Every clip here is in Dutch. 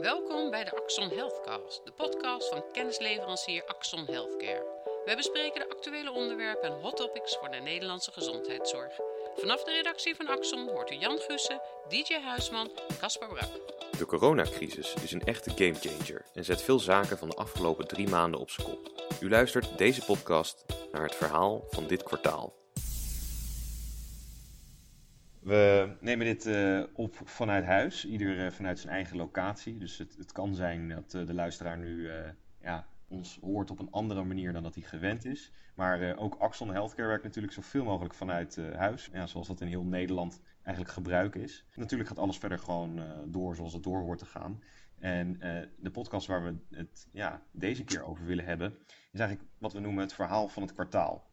Welkom bij de Axon Healthcast, de podcast van kennisleverancier Axon Healthcare. Wij bespreken de actuele onderwerpen en hot topics voor de Nederlandse gezondheidszorg. Vanaf de redactie van Axon hoort u Jan Gussen, DJ Huisman en Caspar Brak. De coronacrisis is een echte gamechanger en zet veel zaken van de afgelopen drie maanden op zijn kop. U luistert deze podcast naar het verhaal van dit kwartaal. We nemen dit uh, op vanuit huis, ieder uh, vanuit zijn eigen locatie. Dus het, het kan zijn dat uh, de luisteraar nu ja, ons hoort op een andere manier dan dat hij gewend is. Maar ook Axon Healthcare werkt natuurlijk zoveel mogelijk vanuit huis. Zoals dat in heel Nederland eigenlijk gebruik is. Natuurlijk gaat alles verder gewoon door zoals het door hoort te gaan. En de podcast waar we het ja, deze keer over willen hebben, is eigenlijk wat we noemen het verhaal van het kwartaal.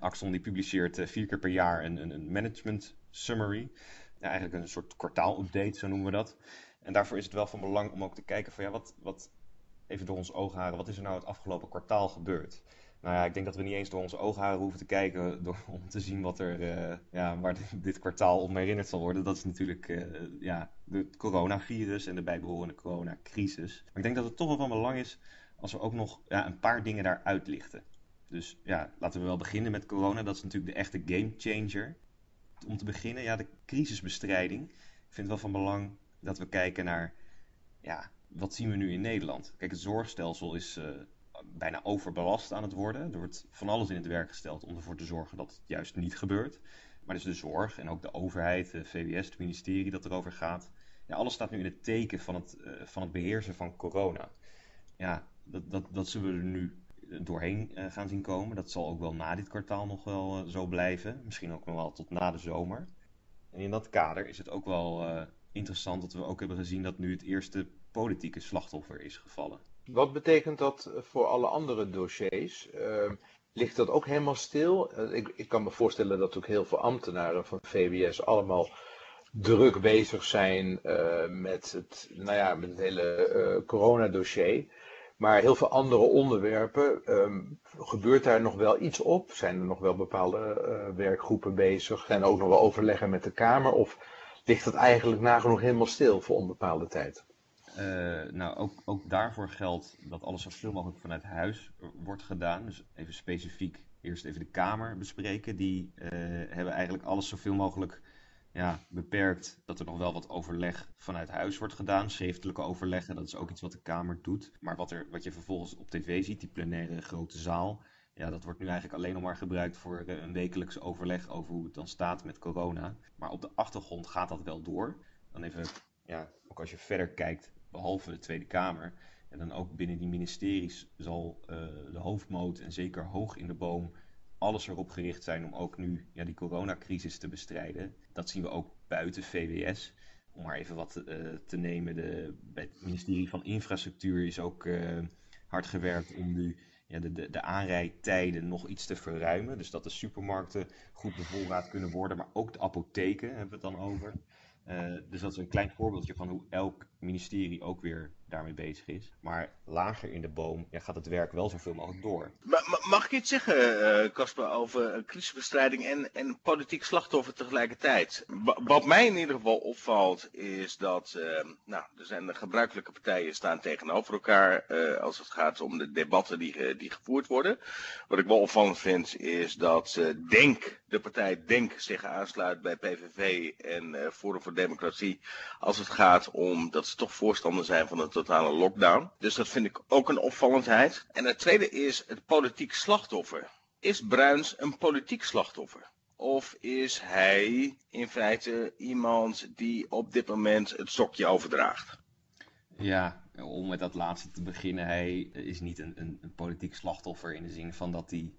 Axon die publiceert vier keer per jaar een, een, een management summary. Eigenlijk een soort kwartaal-update, zo noemen we dat. En daarvoor is het wel van belang om ook te kijken van ja, wat, wat even door onze oogharen, wat is er nou het afgelopen kwartaal gebeurd? Nou ja, ik denk dat we niet eens door onze oogharen hoeven te kijken door, om te zien wat er, uh, ja, waar dit kwartaal om herinnerd zal worden. Dat is natuurlijk uh, ja, het coronavirus en de bijbehorende coronacrisis. Maar ik denk dat het toch wel van belang is als we ook nog ja, een paar dingen daaruit lichten. Dus ja, laten we wel beginnen met corona. Dat is natuurlijk de echte game changer om te beginnen, ja, de crisisbestrijding. Ik vind het wel van belang dat we kijken naar, ja, wat zien we nu in Nederland? Kijk, het zorgstelsel is uh, bijna overbelast aan het worden. Er wordt van alles in het werk gesteld om ervoor te zorgen dat het juist niet gebeurt. Maar dus de zorg en ook de overheid, de VWS, het ministerie dat erover gaat. Ja, alles staat nu in het teken van het, uh, van het beheersen van corona. Ja, dat, dat, dat zullen we nu doorheen uh, gaan zien komen. Dat zal ook wel na dit kwartaal nog wel uh, zo blijven. Misschien ook nog wel tot na de zomer. En in dat kader is het ook wel uh, interessant dat we ook hebben gezien dat nu het eerste politieke slachtoffer is gevallen. Wat betekent dat voor alle andere dossiers? Ehm, ligt dat ook helemaal stil? Ik, ik, kan me voorstellen dat ook heel veel ambtenaren van VWS allemaal druk bezig zijn met, het, nou ja, met het hele coronadossier. Maar heel veel andere onderwerpen, um, gebeurt daar nog wel iets op? Zijn er nog wel bepaalde uh, werkgroepen bezig? Zijn er ook nog wel overleggen met de Kamer? Of ligt het eigenlijk nagenoeg helemaal stil voor onbepaalde tijd? Uh, nou, ook, ook daarvoor geldt dat alles zoveel mogelijk vanuit huis wordt gedaan. Dus even specifiek eerst even de Kamer bespreken. Die hebben eigenlijk alles zoveel mogelijk ja, beperkt dat er nog wel wat overleg vanuit huis wordt gedaan. Schriftelijke overleggen, dat is ook iets wat de Kamer doet. Maar wat, er, wat je vervolgens op tv ziet, die plenaire grote zaal, ja, dat wordt nu eigenlijk alleen nog maar gebruikt voor eh, een wekelijks overleg over hoe het dan staat met corona. Maar op de achtergrond gaat dat wel door. Dan even, ja, ook als je verder kijkt, behalve de Tweede Kamer, en dan ook binnen die ministeries zal uh, de hoofdmoot en zeker hoog in de boom alles erop gericht zijn om ook nu ja, die coronacrisis te bestrijden. Dat zien we ook buiten VWS. Om maar even wat uh, te nemen, de, bij het ministerie van Infrastructuur is ook uh, hard gewerkt om nu ja, de, de, de aanrijdtijden nog iets te verruimen. Dus dat de supermarkten goed bevoorraad kunnen worden, maar ook de apotheken hebben we het dan over. Uh, dus dat is een klein voorbeeldje van hoe elk ministerie ook weer daarmee bezig is. Maar lager in de boom gaat het werk wel zoveel mogelijk door. Mag ik iets zeggen, Casper, uh, over crisisbestrijding en, en politiek slachtoffer tegelijkertijd? wat mij in ieder geval opvalt, is dat uh, nou, er zijn de gebruikelijke partijen staan tegenover elkaar als het gaat om de debatten die, die gevoerd worden. Wat ik wel opvallend vind, is dat Denk, de partij Denk, zich aansluit bij PVV en Forum voor Democratie als het gaat om dat ze toch voorstander zijn van een totale lockdown. Dus dat vind ik ook een opvallendheid. En het tweede is het politiek slachtoffer. Is Bruins een politiek slachtoffer? Of is hij in feite iemand die op dit moment het stokje overdraagt? Ja, om met dat laatste te beginnen. Hij is niet een, een, een politiek slachtoffer in de zin van dat hij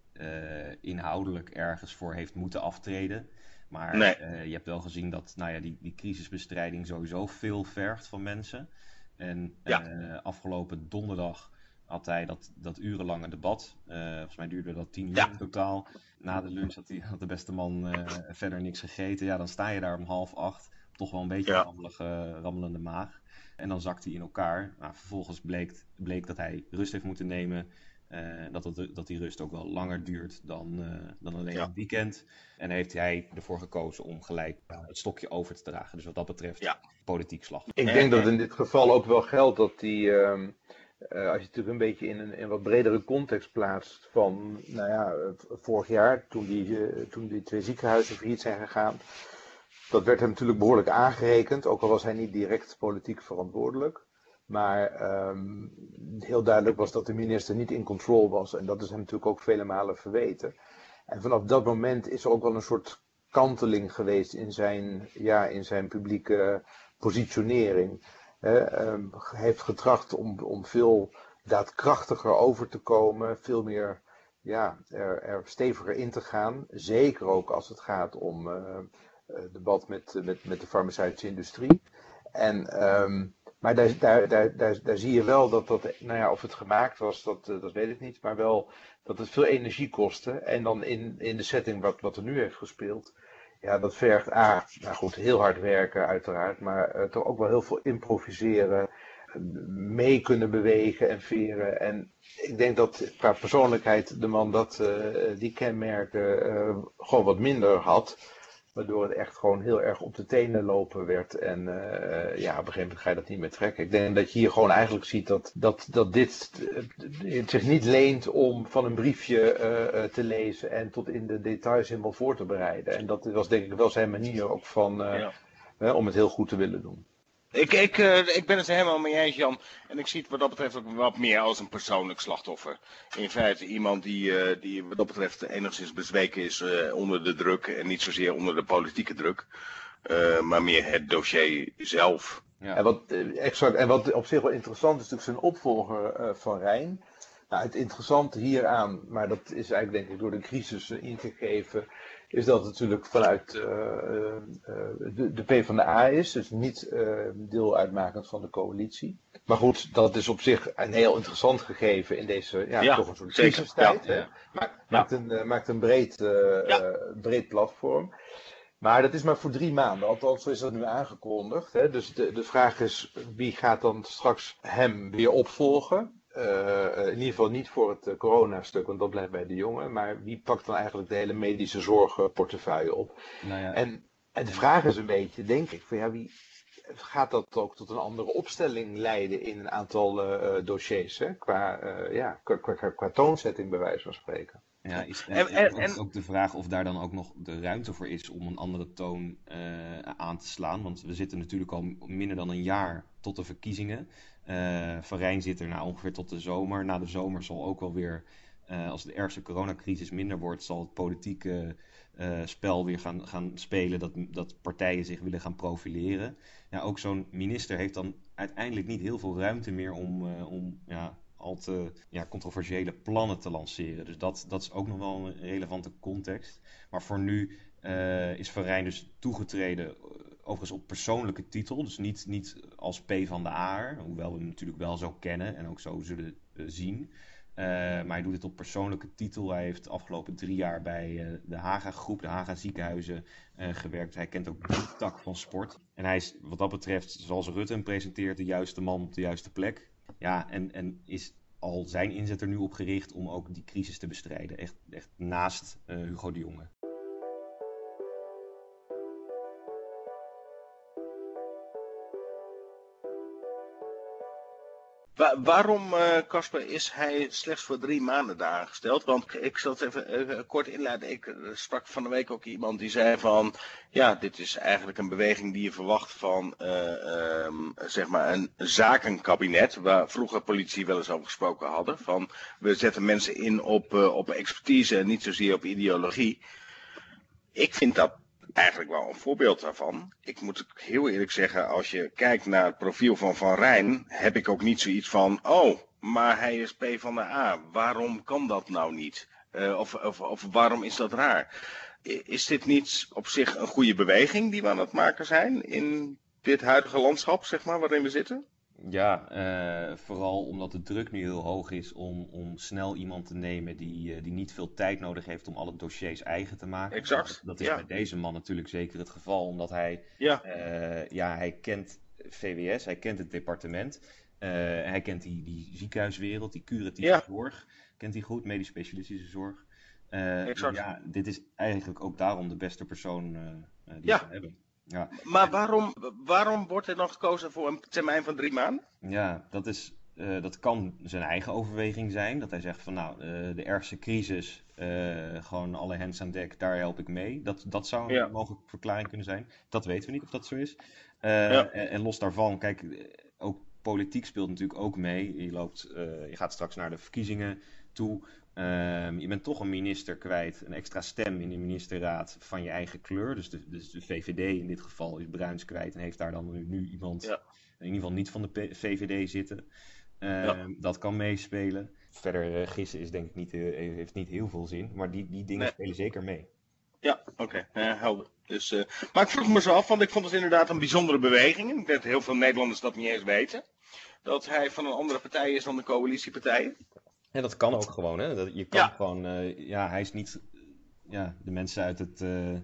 inhoudelijk ergens voor heeft moeten aftreden. Maar nee. uh, je hebt wel gezien dat nou ja, die, die crisisbestrijding sowieso veel vergt van mensen. En ja. uh, afgelopen donderdag had hij dat, dat urenlange debat. Uh, volgens mij duurde dat tien uur ja. in totaal. Na de lunch had, die, had de beste man verder niks gegeten. Ja, dan sta je daar om half acht. Toch wel een beetje ja. rammelige, rammelende maag. En dan zakt hij in elkaar. Nou, vervolgens bleek, bleek dat hij rust heeft moeten nemen. Dat, het, dat die rust ook wel langer duurt dan, dan alleen het weekend. En heeft hij ervoor gekozen om gelijk het stokje over te dragen. Dus wat dat betreft, ja. politiek slag. Ik denk dat in dit geval ook wel geldt dat die. Ehm, als je het natuurlijk een beetje in een, in wat bredere context plaatst van, nou ja, vorig jaar toen die, toen die twee ziekenhuizen failliet zijn gegaan, dat werd hem natuurlijk behoorlijk aangerekend, ook al was hij niet direct politiek verantwoordelijk. Maar um, heel duidelijk was dat de minister niet in control was. En dat is hem natuurlijk ook vele malen verweten. En vanaf dat moment is er ook wel een soort kanteling geweest in zijn, ja, in zijn publieke positionering. Um, hij heeft getracht om, om veel daadkrachtiger over te komen, veel meer ja, er, er steviger in te gaan. Zeker ook als het gaat om uh, debat met, met, met de farmaceutische industrie. En um, maar daar, daar, daar, daar, zie je wel dat dat, nou ja, of het gemaakt was, dat, eh, dat weet ik niet. Maar wel dat het veel energie kostte. En dan in, in de setting wat, wat er nu heeft gespeeld. Ja, dat vergt A, nou goed, heel hard werken uiteraard. Maar uh, toch ook wel heel veel improviseren. Mee kunnen bewegen en veren. En ik denk dat qua persoonlijkheid de man dat, uh, die kenmerken gewoon wat minder had. Waardoor het echt gewoon heel erg op de tenen lopen werd. En uh, ja, op een gegeven moment ga je dat niet meer trekken. Ik denk dat je hier gewoon eigenlijk ziet dat, dat, dat dit uh, zich niet leent om van een briefje uh, te lezen en tot in de details helemaal voor te bereiden. En dat was denk ik wel zijn manier ook van, ja. om het heel goed te willen doen. Ik, ik, uh, ik ben het er helemaal mee eens, Jan. En ik zie het wat dat betreft ook wat meer als een persoonlijk slachtoffer. In feite iemand die, uh, die wat dat betreft enigszins bezweken is uh, onder de druk. En niet zozeer onder de politieke druk. maar meer het dossier zelf. Ja. En, wat, exact, en wat op zich wel interessant is, natuurlijk zijn opvolger van Rijn. Nou, het interessante hieraan, maar dat is eigenlijk denk ik door de crisis ingegeven is dat het natuurlijk vanuit uh, de, de PvdA is, dus niet uh, deel uitmakend van de coalitie. Maar goed, dat is op zich een heel interessant gegeven in deze, ja, ja toch een soort crisistijd. Ja, ja. Maakt, maakt, een, maakt een breed, breed platform. Maar dat is maar voor drie maanden, althans zo is dat nu aangekondigd. Hè? Dus de, de vraag is, wie gaat dan straks hem weer opvolgen? Uh, in ieder geval niet voor het uh, coronastuk, want dat blijft bij de jongen. Maar wie pakt dan eigenlijk de hele medische zorgportefeuille op? Nou ja. en, en de vraag is een beetje, denk ik, van ja, wie gaat dat ook tot een andere opstelling leiden in een aantal uh, dossiers? Hè? Qua, ja, qua, qua, qua, toonzetting, bij wijze van spreken. Ja, is, en, en, en, ook de vraag of daar dan ook nog de ruimte voor is om een andere toon aan te slaan. Want we zitten natuurlijk al minder dan een jaar tot de verkiezingen. Uh, Van Rijn zit er nou ongeveer tot de zomer. Na de zomer zal ook wel weer, uh, als de ergste coronacrisis minder wordt, zal het politieke spel weer gaan, gaan spelen. Dat, dat partijen zich willen gaan profileren. Ja, ook zo'n minister heeft dan uiteindelijk niet heel veel ruimte meer om, om ja, al te ja, controversiële plannen te lanceren. Dus dat, dat is ook nog wel een relevante context. Maar voor nu is Van Rijn dus toegetreden overigens op persoonlijke titel. Dus niet, niet als P van de A, hoewel we hem natuurlijk wel zo kennen en ook zo zullen uh, zien. Uh, maar hij doet het op persoonlijke titel. Hij heeft de afgelopen drie jaar bij uh, de Haga groep, de Haga ziekenhuizen gewerkt. Hij kent ook die tak van sport. En hij is wat dat betreft, zoals Rutte hem presenteert, de juiste man op de juiste plek. Ja, en, en is al zijn inzet er nu op gericht om ook die crisis te bestrijden. Echt, echt naast Hugo de Jonge. Waarom, Casper, uh, is hij slechts voor drie maanden daar aangesteld? Want ik zal het even, kort inleiden. Ik sprak van de week ook iemand die zei van... Ja, dit is eigenlijk een beweging die je verwacht van uh, um, zeg maar een zakenkabinet... waar vroeger politie wel eens over gesproken hadden. Van we zetten mensen in op, op expertise en niet zozeer op ideologie. Ik vind dat eigenlijk wel een voorbeeld daarvan. Ik moet heel eerlijk zeggen, als je kijkt naar het profiel van Van Rijn, heb ik ook niet zoiets van, oh, maar hij is P van de A. Waarom kan dat nou niet? Uh, of, of, of waarom is dat raar? Is dit niet op zich een goede beweging die we aan het maken zijn in dit huidige landschap, zeg maar, waarin we zitten? Ja, uh, vooral omdat de druk nu heel hoog is om, om snel iemand te nemen die, uh, die niet veel tijd nodig heeft om alle dossiers eigen te maken. Exact. Dat is bij deze man natuurlijk zeker het geval, omdat hij, ja. Uh, ja, hij kent VWS, hij kent het departement. hij kent die, die ziekenhuiswereld, die curatieve zorg, kent hij goed, medisch specialistische zorg. ja, dit is eigenlijk ook daarom de beste persoon die we hebben. Ja. Maar waarom, waarom wordt er dan gekozen voor een termijn van drie maanden? Ja, dat, is, uh, dat kan zijn eigen overweging zijn. Dat hij zegt van nou, uh, de ergste crisis, uh, gewoon alle hands aan dek, daar help ik mee. Dat, dat zou een mogelijke verklaring kunnen zijn. Dat weten we niet of dat zo is. Ja. En, en, los daarvan, kijk, ook politiek speelt natuurlijk ook mee. Je, loopt, je gaat straks naar de verkiezingen toe. Um, je bent toch een minister kwijt, een extra stem in de ministerraad van je eigen kleur. Dus de, dus de VVD in dit geval is Bruins kwijt en heeft daar dan nu, iemand, in ieder geval niet van de VVD zitten. Um, Dat kan meespelen. Verder uh, gissen is denk ik niet, uh, heeft niet heel veel zin, maar die, die dingen spelen zeker mee. Ja, oké, okay. uh, helder. Dus, maar ik vroeg me zo af, want ik vond het inderdaad een bijzondere beweging. Ik denk dat heel veel Nederlanders dat niet eens weten. Dat hij van een andere partij is dan de coalitiepartijen. Ja, dat kan ook gewoon. Hè? Dat, je kan gewoon, uh, ja, hij is niet, ja, de mensen uit het, uh,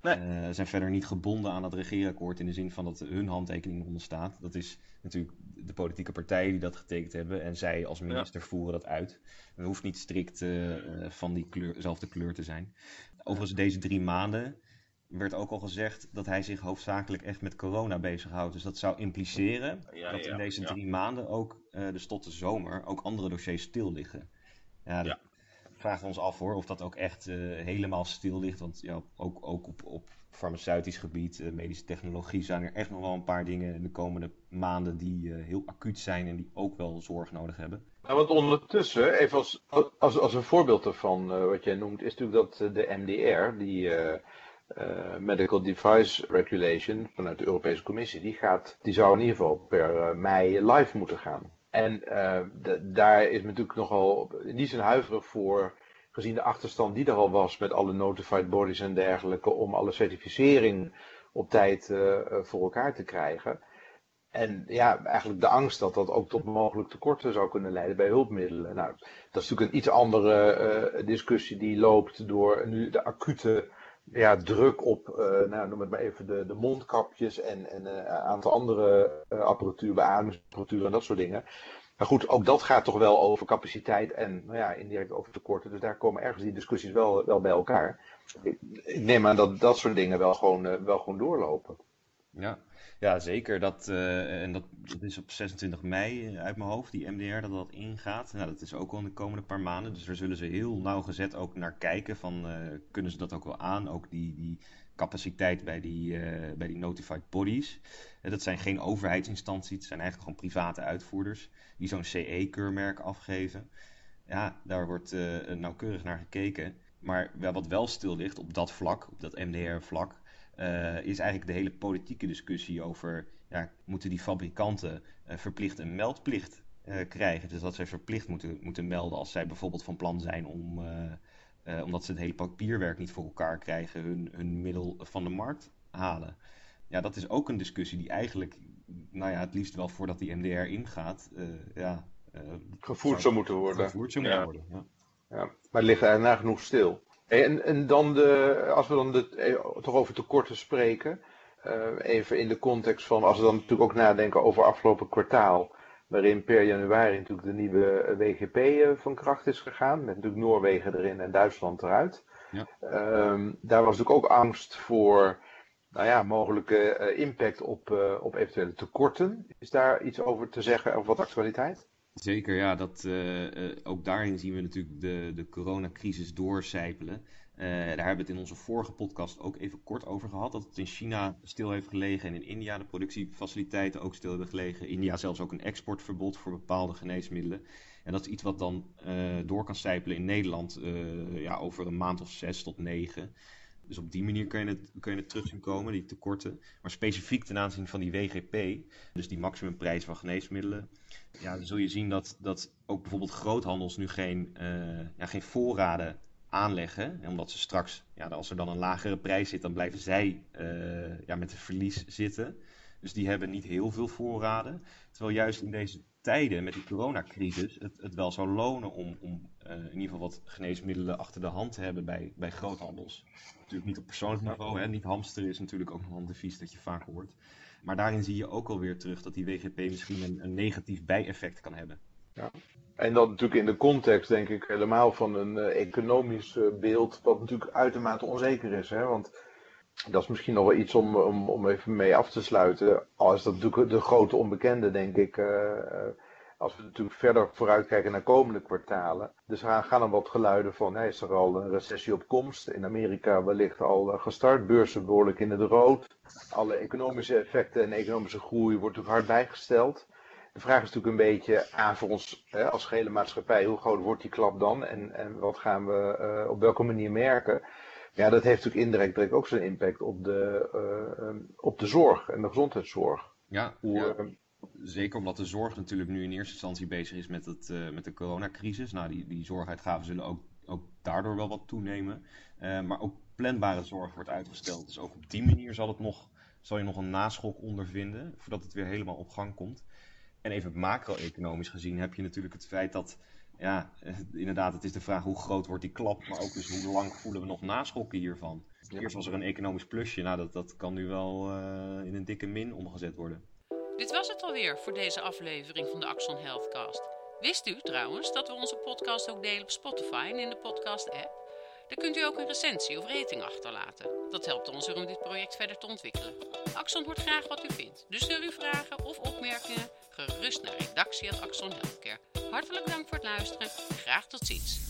nee. uh, zijn verder niet gebonden aan het regeerakkoord in de zin van dat hun handtekening onder staat. Dat is natuurlijk de politieke partijen die dat getekend hebben en zij als minister voeren dat uit. Het hoeft niet strikt van die kleur, kleur te zijn. Overigens, deze drie maanden werd ook al gezegd dat hij zich hoofdzakelijk echt met corona bezighoudt. Dus dat zou impliceren dat in deze drie maanden ook, uh, dus tot de zomer, ook andere dossiers stil liggen. Ja, dat vragen we ons af hoor, of dat ook echt uh, helemaal stil ligt. Want ja, ook, ook op, op farmaceutisch gebied, uh, medische technologie, zijn er echt nog wel een paar dingen in de komende maanden die heel acuut zijn en die ook wel zorg nodig hebben. Nou, want ondertussen, even als, als, als een voorbeeld ervan, wat jij noemt, is natuurlijk dat de MDR, die uh, Medical Device Regulation vanuit de Europese Commissie, die, gaat, die zou in ieder geval per uh, mei live moeten gaan. En uh, daar is natuurlijk nogal in die zin huiverig voor, gezien de achterstand die er al was met alle notified bodies en dergelijke, om alle certificering op tijd voor elkaar te krijgen. En ja, eigenlijk de angst dat dat ook tot mogelijk tekorten zou kunnen leiden bij hulpmiddelen. Nou, dat is natuurlijk een iets andere discussie die loopt door nu de acute ja, druk op, uh, nou, noem het maar even, de, de mondkapjes en, en uh, een aantal andere uh, apparatuur, beademingsapparatuur en dat soort dingen. Maar goed, ook dat gaat toch wel over capaciteit en nou ja, indirect over tekorten. Dus daar komen ergens die discussies wel, wel bij elkaar. Ik, ik neem aan dat dat soort dingen wel gewoon, wel gewoon doorlopen. Ja, ja, zeker. Dat, uh, en dat, dat, is op 26 mei eh, uit mijn hoofd, die MDR, dat dat ingaat. Nou, dat is ook al in de komende paar maanden. Dus daar zullen ze heel nauwgezet ook naar kijken. Van, uh, kunnen ze dat ook wel aan? Ook die, die capaciteit bij die, bij die notified bodies. dat zijn geen overheidsinstanties, het zijn eigenlijk gewoon private uitvoerders. Die zo'n CE-keurmerk afgeven. Ja, daar wordt nauwkeurig naar gekeken. Maar wat wel stil ligt op dat vlak, op dat MDR-vlak, uh, is eigenlijk de hele politieke discussie over, ja, moeten die fabrikanten uh, verplicht een meldplicht uh, krijgen? Dus dat zij verplicht moeten, moeten melden als zij bijvoorbeeld van plan zijn om, omdat ze het hele papierwerk niet voor elkaar krijgen, hun, hun middel van de markt halen. Ja, dat is ook een discussie die eigenlijk, nou ja, het liefst wel voordat die MDR ingaat, ja, gevoerd zou moeten worden. Gevoerd zou moeten worden, ja. ja. Maar het ligt er nagenoeg stil. En, en dan de, als we dan de, eh, toch over tekorten spreken, uh, even in de context van, als we dan natuurlijk ook nadenken over afgelopen kwartaal, waarin per januari natuurlijk de nieuwe WGP uh, van kracht is gegaan, met natuurlijk Noorwegen erin en Duitsland eruit. Ja. Um, daar was natuurlijk ook angst voor, nou ja, mogelijke impact op, op eventuele tekorten. Is daar iets over te zeggen, of wat actualiteit? Zeker, ja. Dat, uh, uh, ook daarin zien we natuurlijk de, de coronacrisis doorcijpelen. Uh, daar hebben we het in onze vorige podcast ook even kort over gehad. Dat het in China stil heeft gelegen en in India de productiefaciliteiten ook stil hebben gelegen. India zelfs ook een exportverbod voor bepaalde geneesmiddelen. En dat is iets wat dan door kan sijpelen in Nederland ja, over een maand of zes tot negen. Dus op die manier kun je het, kun je het terug zien komen, die tekorten. Maar specifiek ten aanzien van die WGP, dus die maximumprijs van geneesmiddelen, ja, dan zul je zien dat, dat ook bijvoorbeeld groothandels nu geen, uh, ja, geen voorraden aanleggen. Omdat ze straks, ja, als er dan een lagere prijs zit, dan blijven zij uh, ja, met een verlies zitten. Dus die hebben niet heel veel voorraden. Terwijl juist in deze tijden met die coronacrisis het, het wel zou lonen om, om uh, in ieder geval wat geneesmiddelen achter de hand te hebben bij, bij groothandels. Natuurlijk niet op persoonlijk niveau, hè? niet hamster is natuurlijk ook nog een advies dat je vaak hoort. Maar daarin zie je ook alweer terug dat die WGP misschien een, een negatief bijeffect kan hebben. Ja. En dat natuurlijk in de context, denk ik, helemaal van een uh, economisch uh, beeld, wat natuurlijk uitermate onzeker is. Hè? Want dat is misschien nog wel iets om, om, om even mee af te sluiten. Al is dat natuurlijk de grote onbekende, denk ik. Uh, als we natuurlijk verder vooruitkijken naar komende kwartalen. Dus er gaan dan wat geluiden van, hey, is er al een recessie op komst? In Amerika wellicht al gestart, beurzen behoorlijk in het rood. Alle economische effecten en economische groei wordt natuurlijk hard bijgesteld. De vraag is natuurlijk een beetje aan voor ons hè, als gehele maatschappij, hoe groot wordt die klap dan en, en wat gaan we op welke manier merken? Ja, dat heeft natuurlijk indirect ook zijn impact op de, uh, op de zorg en de gezondheidszorg. Ja, hoe, ja. zeker omdat de zorg natuurlijk nu in eerste instantie bezig is met, het, uh, met de coronacrisis. Nou, die, die zorguitgaven zullen ook, ook daardoor wel wat toenemen. maar ook planbare zorg wordt uitgesteld. Dus ook op die manier zal, het nog, zal je nog een naschok ondervinden voordat het weer helemaal op gang komt. En even macro-economisch gezien heb je natuurlijk het feit dat, ja, inderdaad, het is de vraag hoe groot wordt die klap, maar ook dus hoe lang voelen we nog naschokken hiervan. Eerst was er een economisch plusje, nou dat, dat kan nu wel uh, in een dikke min omgezet worden. Dit was het alweer voor deze aflevering van de Axon Healthcast. Wist u trouwens dat we onze podcast ook delen op Spotify en in de podcast-app? Daar kunt u ook een recensie of rating achterlaten. Dat helpt ons er om dit project verder te ontwikkelen. Axon hoort graag wat u vindt, dus stuur uw vragen of opmerkingen gerust naar Healthcare. Hartelijk dank voor het luisteren. Graag tot ziens.